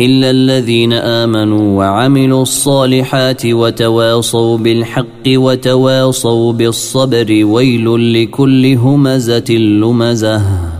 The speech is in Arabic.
إلا الذين آمنوا وعملوا الصالحات وتواصوا بالحق وتواصوا بالصبر ويل لكل همزة لمزة.